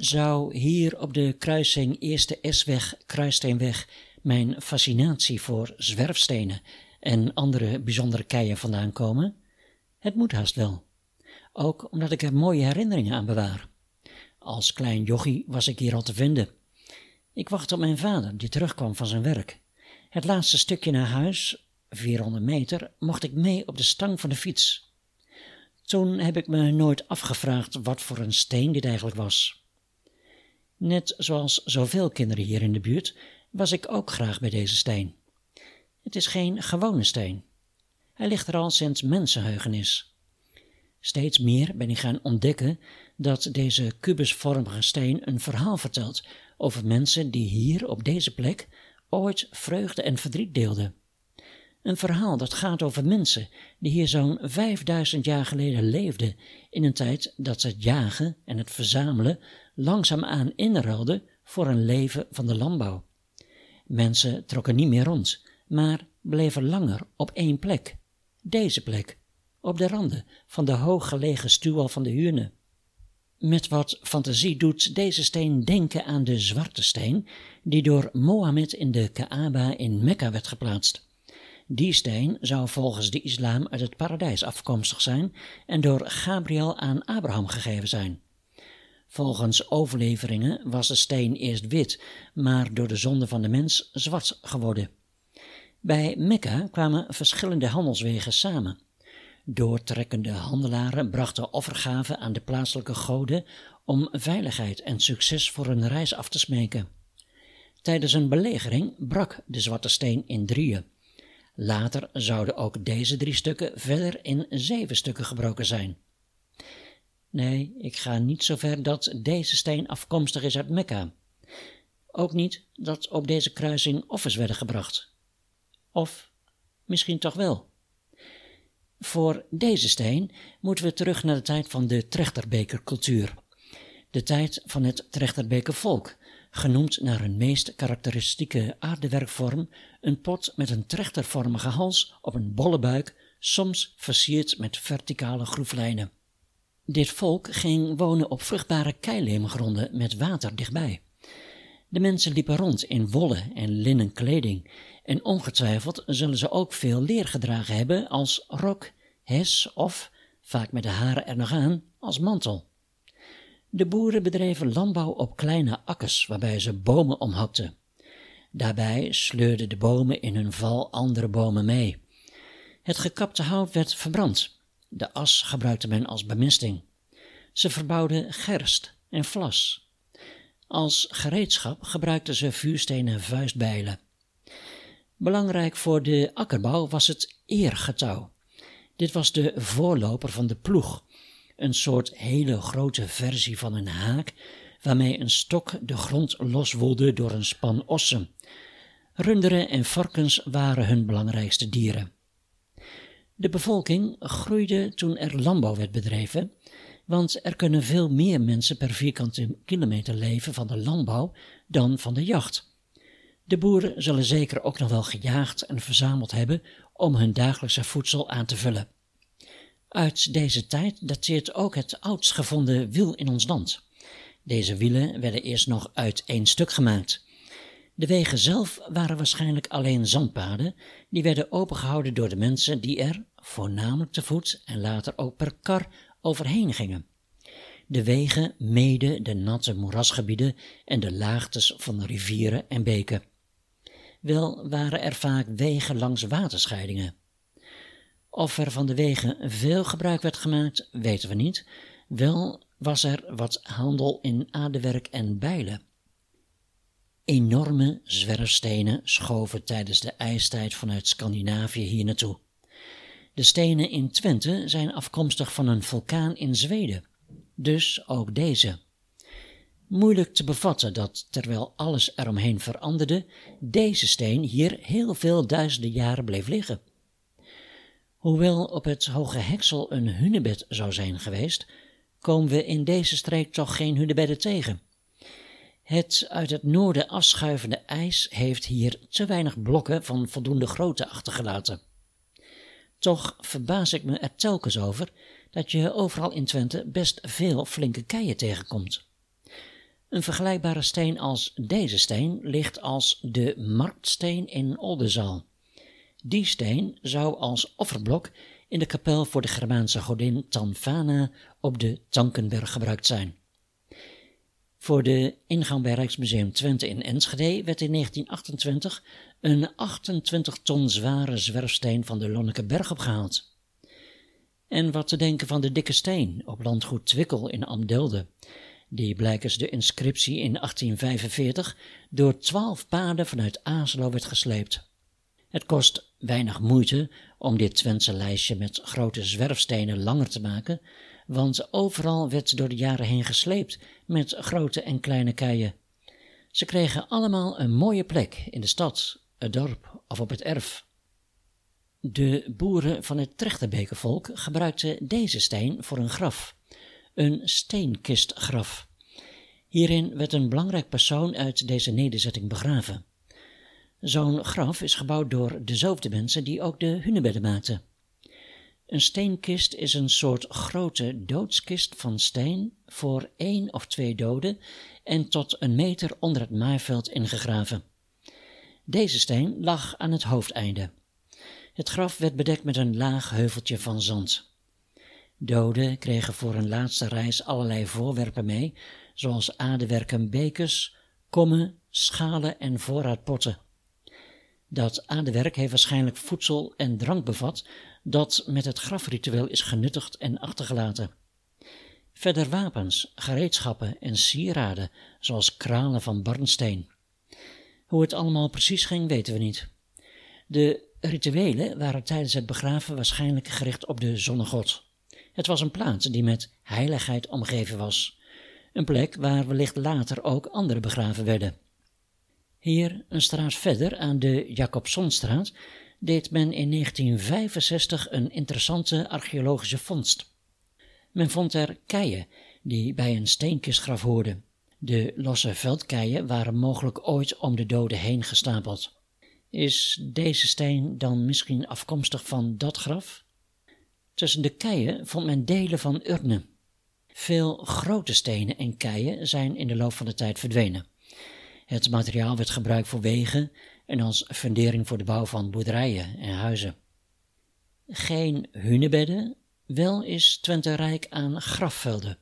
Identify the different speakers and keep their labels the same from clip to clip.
Speaker 1: Zou hier op de kruising Eerste S-weg, Kruisteenweg, mijn fascinatie voor zwerfstenen en andere bijzondere keien vandaan komen? Het moet haast wel. Ook omdat ik er mooie herinneringen aan bewaar. Als klein jochie was ik hier al te vinden. Ik wachtte op mijn vader, die terugkwam van zijn werk. Het laatste stukje naar huis, 400 meter, mocht ik mee op de stang van de fiets. Toen heb ik me nooit afgevraagd wat voor een steen dit eigenlijk was. Net zoals zoveel kinderen hier in de buurt, was ik ook graag bij deze steen. Het is geen gewone steen. Hij ligt er al sinds mensenheugenis. Steeds meer ben ik gaan ontdekken dat deze kubusvormige steen een verhaal vertelt over mensen die hier op deze plek ooit vreugde en verdriet deelden. Een verhaal dat gaat over mensen die hier zo'n 5000 jaar geleden leefden, in een tijd dat het jagen en het verzamelen langzaamaan inruilde voor een leven van de landbouw. Mensen trokken niet meer rond, maar bleven langer op één plek. Deze plek, op de randen van de hooggelegen stuwal van de Huurne. Met wat fantasie doet deze steen denken aan de zwarte steen die door Mohammed in de Kaaba in Mekka werd geplaatst. Die steen zou volgens de islam uit het paradijs afkomstig zijn en door Gabriel aan Abraham gegeven zijn. Volgens overleveringen was de steen eerst wit, maar door de zonde van de mens zwart geworden. Bij Mekka kwamen verschillende handelswegen samen. Doortrekkende handelaren brachten offergaven aan de plaatselijke goden om veiligheid en succes voor hun reis af te smeken. Tijdens een belegering brak de zwarte steen in drieën. Later zouden ook deze drie stukken verder in zeven stukken gebroken zijn. Nee, ik ga niet zo ver dat deze steen afkomstig is uit Mekka. Ook niet dat op deze kruising offers werden gebracht. Of misschien toch wel. Voor deze steen moeten we terug naar de tijd van de trechterbekercultuur. De tijd van het trechterbekervolk, genoemd naar hun meest karakteristieke aardewerkvorm, een pot met een trechtervormige hals op een bolle buik, soms versierd met verticale groeflijnen. Dit volk ging wonen op vruchtbare keileemgronden met water dichtbij. De mensen liepen rond in wollen en linnen kleding, en ongetwijfeld zullen ze ook veel leer gedragen hebben als rok, hes of, vaak met de haren er nog aan, als mantel. De boeren bedreven landbouw op kleine akkers waarbij ze bomen omhakten. Daarbij sleurden de bomen in hun val andere bomen mee. Het gekapte hout werd verbrand. De as gebruikte men als bemisting. Ze verbouwden gerst en vlas. Als gereedschap gebruikten ze vuurstenen en vuistbijlen. Belangrijk voor de akkerbouw was het eergetouw. Dit was de voorloper van de ploeg, een soort hele grote versie van een haak, waarmee een stok de grond loswoelde door een span ossen. Runderen en varkens waren hun belangrijkste dieren. De bevolking groeide toen er landbouw werd bedreven, want er kunnen veel meer mensen per vierkante kilometer leven van de landbouw dan van de jacht. De boeren zullen zeker ook nog wel gejaagd en verzameld hebben om hun dagelijkse voedsel aan te vullen. Uit deze tijd dateert ook het oudst gevonden wiel in ons land. Deze wielen werden eerst nog uit één stuk gemaakt. De wegen zelf waren waarschijnlijk alleen zandpaden, die werden opengehouden door de mensen die er, voornamelijk te voet en later ook per kar, overheen gingen. De wegen meden de natte moerasgebieden en de laagtes van rivieren en beken. Wel waren er vaak wegen langs waterscheidingen. Of er van de wegen veel gebruik werd gemaakt, weten we niet. Wel was er wat handel in aardewerk en bijlen. Enorme zwerfstenen schoven tijdens de ijstijd vanuit Scandinavië hier naartoe. De stenen in Twente zijn afkomstig van een vulkaan in Zweden, dus ook deze. Moeilijk te bevatten dat terwijl alles eromheen veranderde, deze steen hier heel veel duizenden jaren bleef liggen. Hoewel op het Hoge Heksel een hunebed zou zijn geweest, komen we in deze streek toch geen hunebedden tegen. Het uit het noorden afschuivende ijs heeft hier te weinig blokken van voldoende grootte achtergelaten. Toch verbaas ik me er telkens over dat je overal in Twente best veel flinke keien tegenkomt. Een vergelijkbare steen als deze steen ligt als de marktsteen in Oldenzaal. Die steen zou als offerblok in de kapel voor de Germaanse godin Tanfana op de Tankenberg gebruikt zijn. Voor de ingang bij Rijksmuseum Twente in Enschede werd in 1928 een 28 ton zware zwerfsteen van de Lonnekeberg opgehaald. En wat te denken van de dikke steen op landgoed Twikkel in Amdelde, die blijkens de inscriptie in 1845 door twaalf paden vanuit Azelo werd gesleept. Het kost weinig moeite om dit Twentse lijstje met grote zwerfstenen langer te maken, want overal werd door de jaren heen gesleept met grote en kleine keien. Ze kregen allemaal een mooie plek in de stad, het dorp of op het erf. De boeren van het Trechterbekervolk gebruikten deze steen voor een graf, een steenkistgraf. Hierin werd een belangrijk persoon uit deze nederzetting begraven. Zo'n graf is gebouwd door dezelfde mensen die ook de hunebedden maakten. Een steenkist is een soort grote doodskist van steen voor één of twee doden en tot een meter onder het maaiveld ingegraven. Deze steen lag aan het hoofdeinde. Het graf werd bedekt met een laag heuveltje van zand. Doden kregen voor hun laatste reis allerlei voorwerpen mee, zoals aardewerken bekers, kommen, schalen en voorraadpotten. Dat aardewerk heeft waarschijnlijk voedsel en drank bevat dat met het grafritueel is genuttigd en achtergelaten. Verder wapens, gereedschappen en sieraden, zoals kralen van barnsteen. Hoe het allemaal precies ging, weten we niet. De rituelen waren tijdens het begraven waarschijnlijk gericht op de zonnegod. Het was een plaats die met heiligheid omgeven was. Een plek waar wellicht later ook anderen begraven werden. Hier, een straat verder, aan de Jacobsonstraat, deed men in 1965 een interessante archeologische vondst. Men vond er keien die bij een steenkistgraf hoorden. De losse veldkeien waren mogelijk ooit om de doden heen gestapeld. Is deze steen dan misschien afkomstig van dat graf? Tussen de keien vond men delen van urnen. Veel grote stenen en keien zijn in de loop van de tijd verdwenen. Het materiaal werd gebruikt voor wegen en als fundering voor de bouw van boerderijen en huizen. Geen hunebedden, wel is Twente rijk aan grafvelden.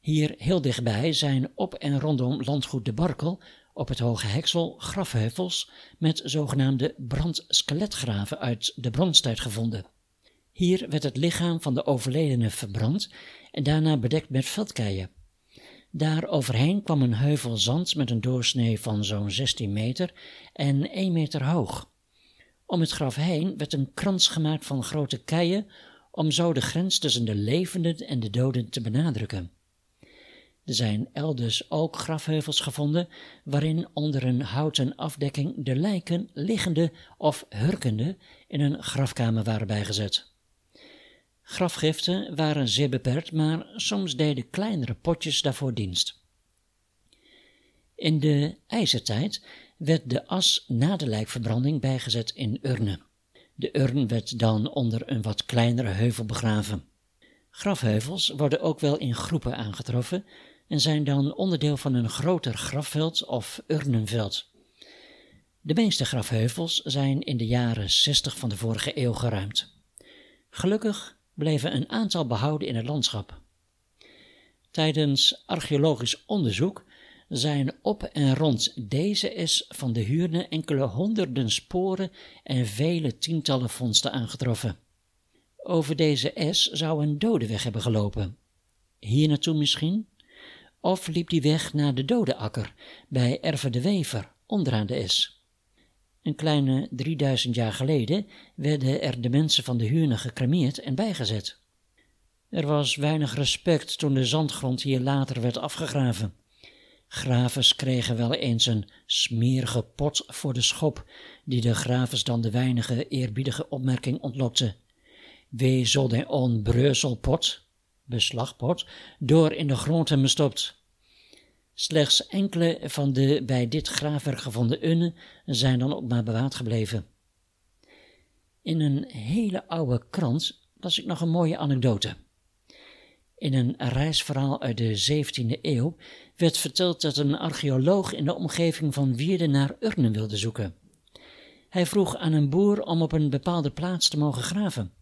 Speaker 1: Hier heel dichtbij zijn op en rondom landgoed De Barkel op het Hoge Heksel grafheuvels met zogenaamde brandskeletgraven uit de bronstijd gevonden. Hier werd het lichaam van de overledene verbrand en daarna bedekt met veldkeien. Daar overheen kwam een heuvel zand met een doorsnee van zo'n 16 meter en 1 meter hoog. Om het graf heen werd een krans gemaakt van grote keien om zo de grens tussen de levenden en de doden te benadrukken. Er zijn elders ook grafheuvels gevonden waarin onder een houten afdekking de lijken liggende of hurkende in een grafkamer waren bijgezet. Grafgiften waren zeer beperkt, maar soms deden kleinere potjes daarvoor dienst. In de ijzertijd werd de as na de lijkverbranding bijgezet in urnen. De urn werd dan onder een wat kleinere heuvel begraven. Grafheuvels worden ook wel in groepen aangetroffen en zijn dan onderdeel van een groter grafveld of urnenveld. De meeste grafheuvels zijn in de jaren 60 van de vorige eeuw geruimd. Gelukkig bleven een aantal behouden in het landschap. Tijdens archeologisch onderzoek zijn op en rond deze S van de Huurne enkele honderden sporen en vele tientallen vondsten aangetroffen. Over deze S zou een dode weg hebben gelopen. Hier naartoe misschien? Of liep die weg naar de dode akker bij Erve de Wever onderaan de S? Een kleine 3000 jaar geleden werden er de mensen van de Huurne gecremeerd en bijgezet. Er was weinig respect toen de zandgrond hier later werd afgegraven. Gravers kregen wel eens een smerige pot voor de schop, die de gravers dan de weinige eerbiedige opmerking ontlokte. Wie zal de onbreuzelpot, beslagpot, door in de grond hebben stopt? Slechts enkele van de bij dit graafwerk gevonden unnen zijn dan ook maar bewaard gebleven. In een hele oude krant las ik nog een mooie anekdote. In een reisverhaal uit de 17e eeuw werd verteld dat een archeoloog in de omgeving van Wierden naar urnen wilde zoeken. Hij vroeg aan een boer om op een bepaalde plaats te mogen graven.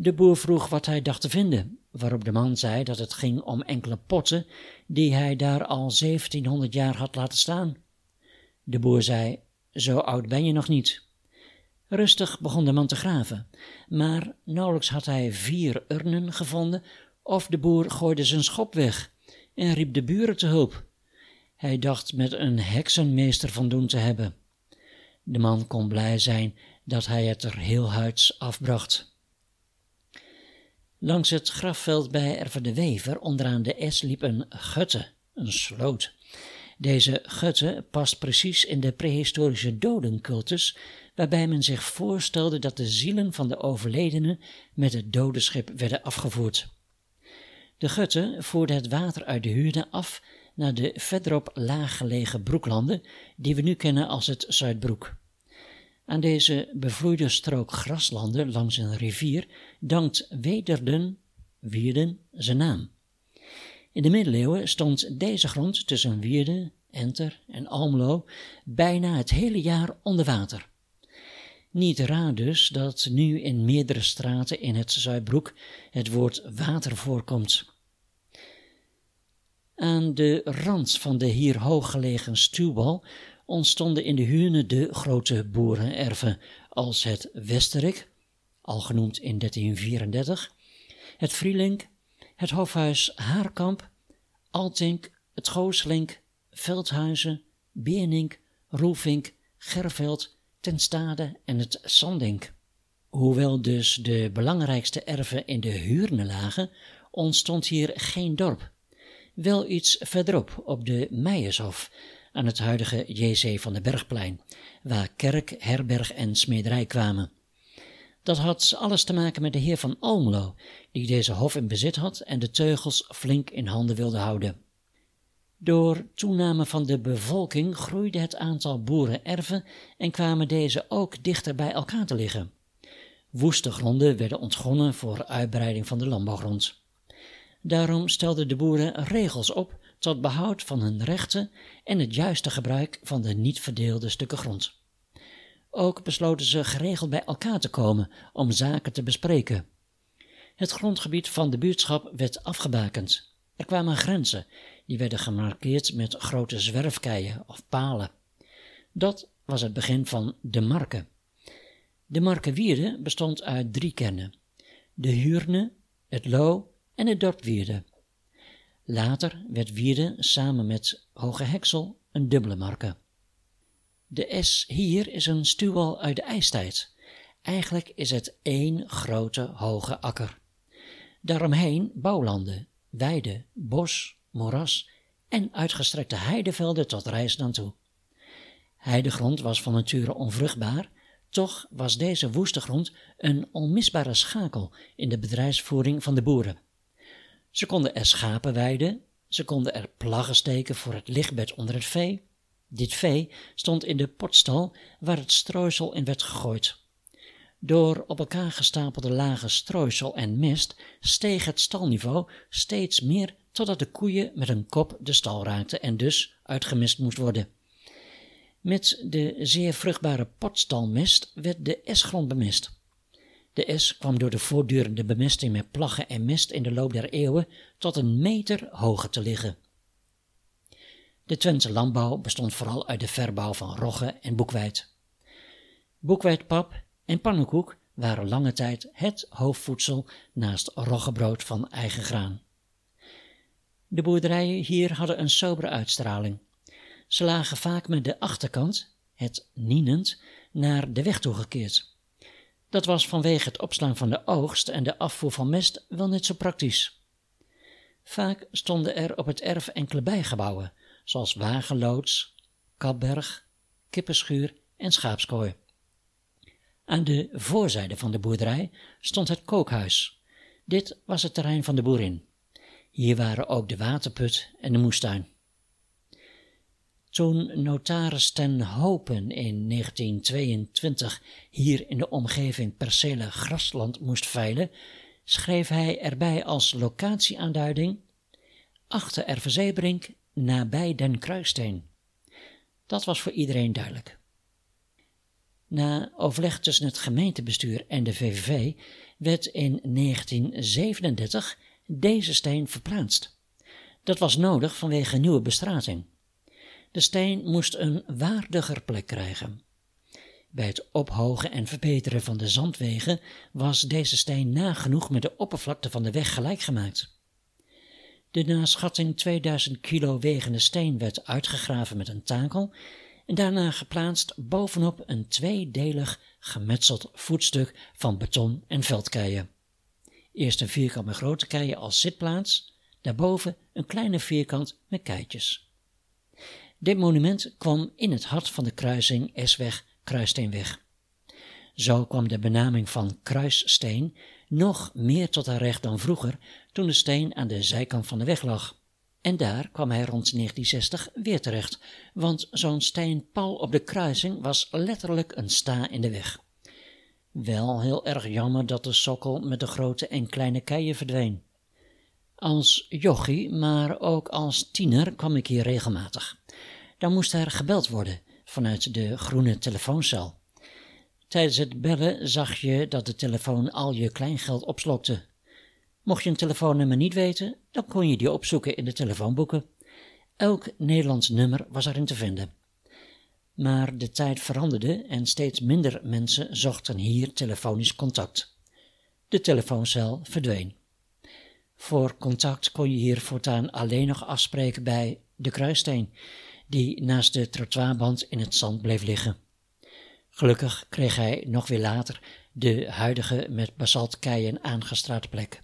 Speaker 1: De boer vroeg wat hij dacht te vinden, waarop de man zei dat het ging om enkele potten die hij daar al 1700 jaar had laten staan. De boer zei: Zo oud ben je nog niet. Rustig begon de man te graven, maar nauwelijks had hij vier urnen gevonden, of de boer gooide zijn schop weg en riep de buren te hulp. Hij dacht met een heksenmeester van doen te hebben. De man kon blij zijn dat hij het er heel huids afbracht. Langs het grafveld bij Erve de Wever onderaan de S liep een gutte, een sloot. Deze gutte past precies in de prehistorische dodencultus, waarbij men zich voorstelde dat de zielen van de overledenen met het dodenschip werden afgevoerd. De gutte voerde het water uit de huurde af naar de verderop laag gelegen broeklanden, die we nu kennen als het Zuidbroek. Aan deze bevloeide strook graslanden langs een rivier dankt Wederden, Wierden, zijn naam. In de middeleeuwen stond deze grond tussen Wierden, Enter en Almelo bijna het hele jaar onder water. Niet raar dus dat nu in meerdere straten in het Zuidbroek het woord water voorkomt. Aan de rand van de hier hoog gelegen stuwwal ontstonden in de Huurne de grote boerenerven als het Westerik, al genoemd in 1334, het Vrielink, het Hofhuis Haarkamp, Altink, het Gooslink, Veldhuizen, Beernink, Roelvink, Gerveld, Tenstade en het Sandink. Hoewel dus de belangrijkste erven in de Huurne lagen, ontstond hier geen dorp. Wel iets verderop, op de Meijershof, aan het huidige JC van de Bergplein, waar kerk, herberg en smederij kwamen. Dat had alles te maken met de heer van Almelo, die deze hof in bezit had en de teugels flink in handen wilde houden. Door toename van de bevolking groeide het aantal boerenerven en kwamen deze ook dichter bij elkaar te liggen. Woeste gronden werden ontgonnen voor uitbreiding van de landbouwgrond. Daarom stelden de boeren regels op tot behoud van hun rechten en het juiste gebruik van de niet verdeelde stukken grond. Ook besloten ze geregeld bij elkaar te komen om zaken te bespreken. Het grondgebied van de buurtschap werd afgebakend. Er kwamen grenzen, die werden gemarkeerd met grote zwerfkeien of palen. Dat was het begin van de marke. De markewierde bestond uit drie kernen: de Huurne, het Loo en het dorp Wierde. Later werd Wierde samen met Hoge Heksel een dubbele marke. De S hier is een stuwwal uit de ijstijd. Eigenlijk is het één grote hoge akker. Daaromheen bouwlanden, weiden, bos, moeras en uitgestrekte heidevelden tot rijsland toe. Heidegrond was van nature onvruchtbaar, toch was deze woeste grond een onmisbare schakel in de bedrijfsvoering van de boeren. Ze konden er schapen weiden, ze konden er plaggen steken voor het lichtbed onder het vee. Dit vee stond in de potstal waar het strooisel in werd gegooid. Door op elkaar gestapelde lagen strooisel en mest steeg het stalniveau steeds meer totdat de koeien met een kop de stal raakten en dus uitgemist moest worden. Met de zeer vruchtbare potstalmest werd de esgrond bemest. De S kwam door de voortdurende bemesting met plaggen en mest in de loop der eeuwen tot een meter hoger te liggen. De Twentse landbouw bestond vooral uit de verbouw van rogge en boekwijd. Boekwijdpap en pannenkoek waren lange tijd het hoofdvoedsel naast roggebrood van eigen graan. De boerderijen hier hadden een sobere uitstraling. Ze lagen vaak met de achterkant, het nienend, naar de weg toegekeerd. Dat was vanwege het opslaan van de oogst en de afvoer van mest wel niet zo praktisch. Vaak stonden er op het erf enkele bijgebouwen, zoals wagenloods, kapberg, kippenschuur en schaapskooi. Aan de voorzijde van de boerderij stond het kookhuis. Dit was het terrein van de boerin. Hier waren ook de waterput en de moestuin. Toen notaris ten Hopen in 1922 hier in de omgeving percelen grasland moest veilen, schreef hij erbij als locatieaanduiding achter nabij Den Kruissteen. Dat was voor iedereen duidelijk. Na overleg tussen het gemeentebestuur en de VVV werd in 1937 deze steen verplaatst. Dat was nodig vanwege nieuwe bestrating. De steen moest een waardiger plek krijgen. Bij het ophogen en verbeteren van de zandwegen was deze steen nagenoeg met de oppervlakte van de weg gelijk gemaakt. De na schatting 2000 kilo wegende steen werd uitgegraven met een takel en daarna geplaatst bovenop een tweedelig gemetseld voetstuk van beton en veldkeien. Eerst een vierkant met grote keien als zitplaats, daarboven een kleine vierkant met keitjes. Dit monument kwam in het hart van de kruising S-weg Kruisteenweg. Zo kwam de benaming van kruissteen nog meer tot haar recht dan vroeger toen de steen aan de zijkant van de weg lag. En daar kwam hij rond 1960 weer terecht, want zo'n steenpal op de kruising was letterlijk een sta in de weg. Wel heel erg jammer dat de sokkel met de grote en kleine keien verdween. Als jochie, maar ook als tiener kwam ik hier regelmatig. Dan moest er gebeld worden vanuit de groene telefooncel. Tijdens het bellen zag je dat de telefoon al je kleingeld opslokte. Mocht je een telefoonnummer niet weten, dan kon je die opzoeken in de telefoonboeken. Elk Nederlands nummer was erin te vinden. Maar de tijd veranderde en steeds minder mensen zochten hier telefonisch contact. De telefooncel verdween. Voor contact kon je hier voortaan alleen nog afspreken bij de kruissteen, die naast de trottoirband in het zand bleef liggen. Gelukkig kreeg hij nog weer later de huidige met basaltkeien aangestraat plek.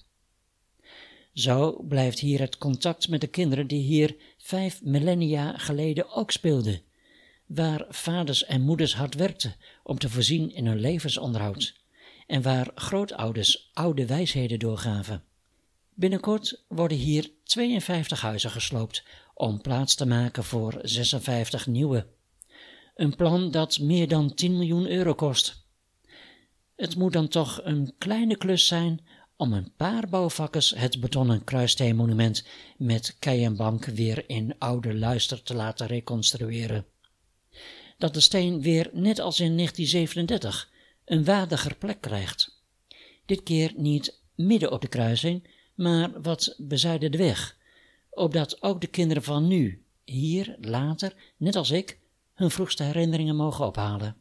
Speaker 1: Zo blijft hier het contact met de kinderen die hier vijf millennia geleden ook speelden, waar vaders en moeders hard werkten om te voorzien in hun levensonderhoud en waar grootouders oude wijsheden doorgaven. Binnenkort worden hier 52 huizen gesloopt om plaats te maken voor 56 nieuwe. Een plan dat meer dan 10 miljoen euro kost. Het moet dan toch een kleine klus zijn om een paar bouwvakkers het betonnen kruisteenmonument met kei en bank weer in oude luister te laten reconstrueren. Dat de steen weer, net als in 1937, een waardiger plek krijgt. Dit keer niet midden op de kruising, maar wat bezijden de weg, opdat ook de kinderen van nu, hier, later, net als ik, hun vroegste herinneringen mogen ophalen.